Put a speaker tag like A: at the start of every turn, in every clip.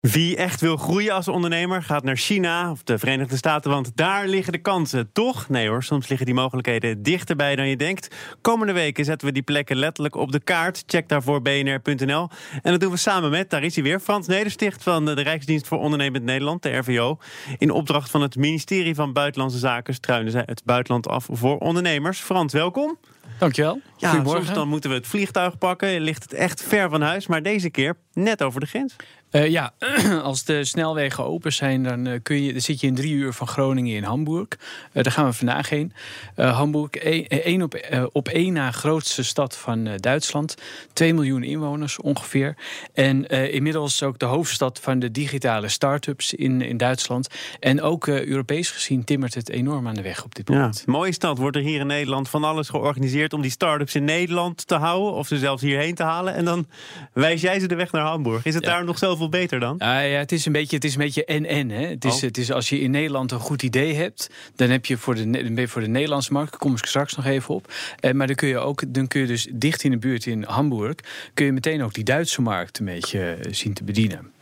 A: Wie echt wil groeien als ondernemer gaat naar China of de Verenigde Staten, want daar liggen de kansen. Toch? Nee hoor, soms liggen die mogelijkheden dichterbij dan je denkt. Komende weken zetten we die plekken letterlijk op de kaart. Check daarvoor bnr.nl. En dat doen we samen met, daar is hij weer, Frans Nedersticht van de Rijksdienst voor Ondernemend Nederland, de RVO. In opdracht van het ministerie van Buitenlandse Zaken struinen zij het buitenland af voor ondernemers. Frans, welkom.
B: Dankjewel.
A: Ja,
B: Goedemorgen.
A: soms dan moeten we het vliegtuig pakken. Ligt het echt ver van huis, maar deze keer net over de grens.
B: Uh, ja, als de snelwegen open zijn, dan, uh, kun je, dan zit je in drie uur van Groningen in Hamburg. Uh, daar gaan we vandaag heen. Hamburg, één op, op één na grootste stad van Duitsland. 2 miljoen inwoners ongeveer. En inmiddels ook de hoofdstad van de digitale start-ups in, in Duitsland. En ook Europees gezien timmert het enorm aan de weg op dit moment.
A: Ja, mooie stad. Wordt er hier in Nederland van alles georganiseerd om die start-ups in Nederland te houden. Of ze zelfs hierheen te halen. En dan wijs jij ze de weg naar Hamburg. Is het
B: Ja.
A: daar nog zoveel beter dan?
B: Ja, ja, het is een beetje, het is een beetje en-en. Het is,
A: Oh.
B: het is als je in Nederland een goed idee hebt, dan heb je voor de, Ne- dan ben je voor de Nederlandse markt, daar kom ik straks nog even op. Eh, maar dan kun je ook, dan kun je dus dicht in de buurt in Hamburg, kun je meteen ook die Duitse markt een beetje eh, zien te bedienen.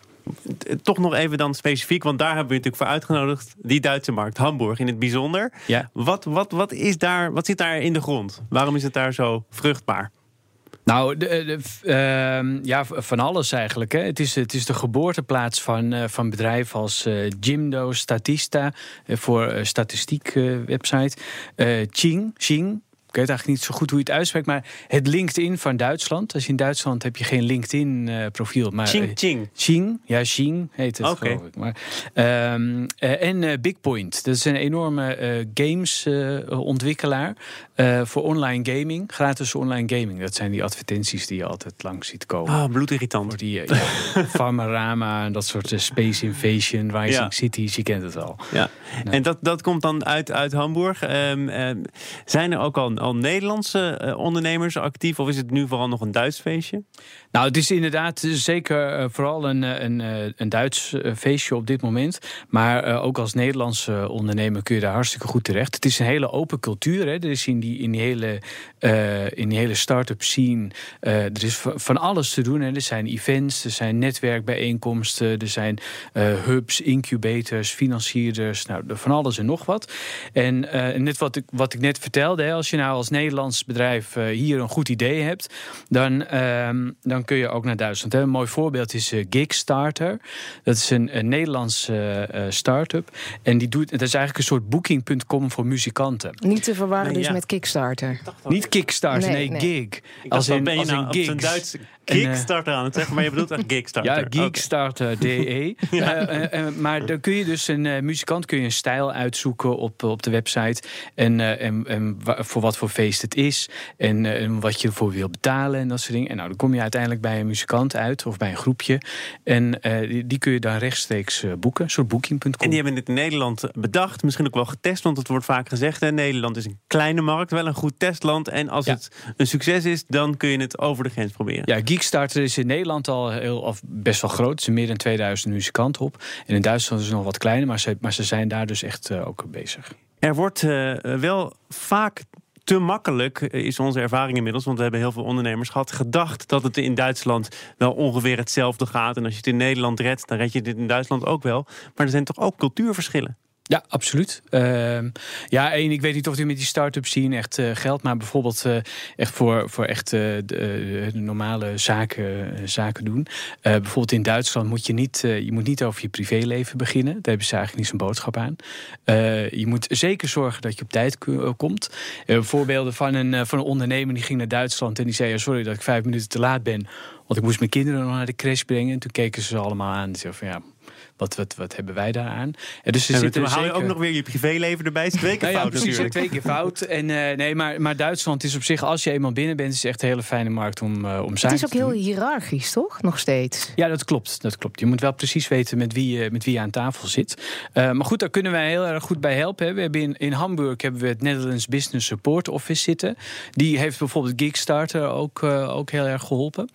A: Toch nog even dan specifiek, want daar hebben we natuurlijk voor uitgenodigd. Die Duitse markt, Hamburg in het bijzonder.
B: Ja.
A: Wat, wat, wat, is daar, wat zit daar in de grond? Waarom is het daar zo vruchtbaar?
B: Nou, de, ehm, ja, van alles eigenlijk. Hè. Het, is, het is de geboorteplaats van, eh, van bedrijven als eh, Jimdo, Statista, eh, voor statistiek website. Ching, Ching. Ik weet eigenlijk niet zo goed hoe je het uitspreekt, maar het LinkedIn van Duitsland. Als je in Duitsland heb je geen LinkedIn-profiel. maar
A: Ching
B: eh,
A: Ching.
B: Ja, Xing heet het,
A: Oké.
B: geloof ik. Maar, ehm, eh, en eh, Bigpoint, dat is een enorme eh, games-ontwikkelaar voor online gaming, gratis online gaming. Dat zijn die advertenties die je altijd langs ziet komen.
A: Ah, bloedirritant.
B: Voor die eh, ja, Farmarama en dat soort eh, Space Invasion, Rising
A: Ja.
B: Cities, je kent het al.
A: Ja. En dat, dat komt dan uit, uit Hamburg. Ehm, ehm, zijn er ook al, al Nederlandse eh, ondernemers actief? Of is het nu vooral nog een Duits feestje?
B: Nou, het is inderdaad zeker eh, vooral een, eh, een, een Duits feestje op dit moment. Maar ook als Nederlandse ondernemer kun je daar hartstikke goed terecht. Het is een hele open cultuur. Hè. Er is in die, in die hele, in die hele start-up scene. er is van alles te doen. Er zijn events, er zijn netwerkbijeenkomsten, er zijn hubs, incubators, financierders. Nou, van alles en nog wat. En net wat ik, wat ik net vertelde, hè, als je nou als Nederlands bedrijf eh, hier een goed idee hebt, dan, ehm, dan kun je ook naar Duitsland. Hè. Een mooi voorbeeld is eh, Gigstarter. Dat is een, een Nederlandse eh, start-up. En die doet, dat is eigenlijk een soort booking.com voor muzikanten.
C: Niet te verwarren
A: Nee,
C: dus
A: ja.
C: met Kickstarter.
B: Niet Kickstarter, nee,
C: Nee, nee.
B: gig.
A: Ik dacht, wat ben je nou op zijn Duits Kickstarter aan het zeggen? Maar je bedoelt echt Kickstarter.
B: Ja. Geekstarter.de. Eh, eh, eh, maar dan kun je dus een eh, muzikant kun je een stijl uitzoeken op, op de website. En, eh, en, en voor wat voor feest het is. En, eh, en wat je ervoor wil betalen en dat soort dingen. En nou, dan kom je uiteindelijk bij een muzikant uit of bij een groepje. En eh, die, die kun je dan rechtstreeks eh, boeken. Een soort booking.com.
A: En die hebben dit in Nederland bedacht, misschien ook wel getest, want het wordt vaak gezegd: hè, Nederland is een kleine markt, wel een goed testland. En als
B: Ja.
A: het een succes is, dan kun je het over de grens proberen.
B: Ja, Geekstarter is in Nederland al heel, of best wel groot. Er zijn meer dan 2000 muzikanten op. En in Duitsland is het nog wat kleiner, maar ze, maar ze zijn daar dus echt eh, ook bezig.
A: Er wordt eh, wel vaak te makkelijk, eh, is onze ervaring inmiddels, want we hebben heel veel ondernemers gehad, gedacht dat het in Duitsland wel ongeveer hetzelfde gaat. En als je het in Nederland redt, dan red je dit in Duitsland ook wel. Maar er zijn toch ook cultuurverschillen?
B: Ja, absoluut. Ehm, ja, en ik weet niet of die met die start-up scene echt eh, geldt, maar bijvoorbeeld eh, echt voor, voor echt eh, de, normale zaken, zaken doen. Bijvoorbeeld in Duitsland moet je niet, je moet niet over je privéleven beginnen. Daar hebben ze eigenlijk niet zo'n boodschap aan. Je moet zeker zorgen dat je op tijd komt. Voorbeelden van een, van een ondernemer die ging naar Duitsland en die zei: ja, sorry dat ik vijf minuten te laat ben, want ik moest mijn kinderen nog naar de crash brengen. En toen keken ze ze allemaal aan en zeiden van ja. Wat, wat, wat hebben wij daaraan? En dus
A: En
B: zitten
A: dan haal je
B: zeker-
A: ook nog weer je privéleven erbij. Het twee keer
B: nou ja,
A: fout
B: precies.
A: natuurlijk.
B: Twee keer fout. En, eh, nee, maar, maar Duitsland is op zich, als je eenmaal binnen bent, is het echt een hele fijne markt om, uh, om
C: Het
B: zaken
C: is ook
B: te
C: heel
B: doen.
C: hiërarchisch, toch? Nog steeds.
B: Ja, dat klopt, dat klopt. Je moet wel precies weten met wie, je- met wie je aan tafel zit. Uh, maar goed, daar kunnen wij heel erg goed bij helpen. hè. We hebben in, in Hamburg hebben we het Netherlands Business Support Office zitten. Die heeft bijvoorbeeld Geekstarter ook, uh, ook heel erg geholpen.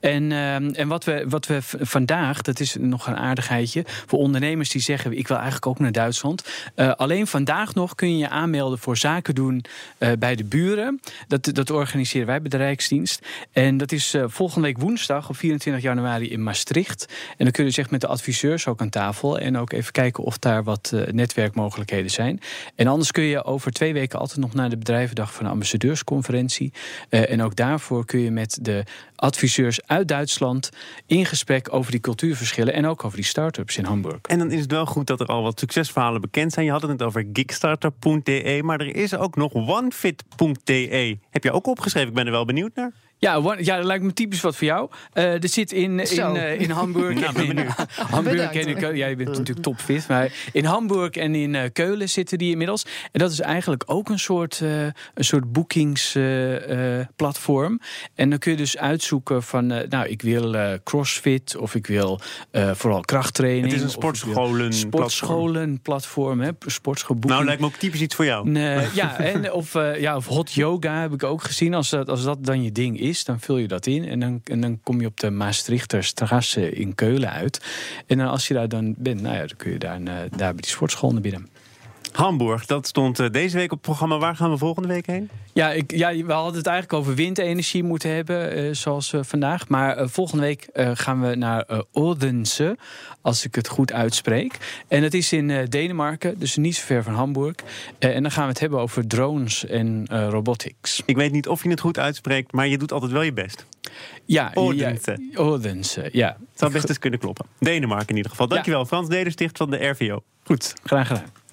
B: En, uh, en wat, we, wat we vandaag, dat is nog een aardigheidje. Voor ondernemers die zeggen: Ik wil eigenlijk ook naar Duitsland. Uh, alleen vandaag nog kun je je aanmelden voor zaken doen uh, bij de buren. Dat, dat organiseren wij bij de Rijksdienst. En dat is uh, volgende week woensdag op 24 januari in Maastricht. En dan kun je echt met de adviseurs ook aan tafel. En ook even kijken of daar wat netwerkmogelijkheden zijn. En anders kun je over twee weken altijd nog naar de bedrijvendag van de ambassadeursconferentie. en ook daarvoor kun je met de adviseurs uit Duitsland in gesprek over die cultuurverschillen en ook over die start-ups in Hamburg.
A: En dan is het wel goed dat er al wat succesverhalen bekend zijn. Je had het net over gigstarter.de, maar er is ook nog onefit.de. Heb je ook opgeschreven? Ik ben er wel benieuwd naar.
B: Ja, one, ja, dat lijkt me typisch wat voor jou. Uh, er zit in, in, uh, in Hamburg.
A: nou, ben
B: in, Hamburg en in Keulen. Ja, je bent natuurlijk topfit. Maar in Hamburg en in uh, Keulen zitten die inmiddels. En dat is eigenlijk ook een soort, een soort boekingsplatform. en dan kun je dus uitzoeken van, nou, ik wil crossfit of ik wil vooral krachttraining. Het
A: is een sportscholen
B: sportscholen platform. Hè,
A: Nou, lijkt me ook typisch iets voor jou.
B: Ja, en, of, ja, of hot yoga heb ik ook gezien. Als dat, als dat dan je ding is is, dan vul je dat in. En dan, en dan kom je op de Maastrichterstrasse in Keulen uit. En dan als je daar dan bent, nou ja, dan kun je daar, uh, daar bij die sportschool naar binnen.
A: Hamburg, dat stond eh, deze week op het programma. Waar gaan we volgende week heen?
B: Ja, ik, ja we hadden het eigenlijk over windenergie moeten hebben, uh, zoals uh, vandaag. Maar volgende week gaan we naar Odense, als ik het goed uitspreek. En het is in Denemarken, dus niet zo ver van Hamburg. en dan gaan we het hebben over drones en robotics.
A: Ik weet niet of je het goed uitspreekt, maar je doet altijd wel je best.
B: Ja,
A: Odense.
B: Ja, Odense, ja.
A: Het zou best eens kunnen kloppen. Denemarken in ieder geval. Dankjewel, ja. Frans Nedersticht van de RVO.
B: Goed, graag gedaan.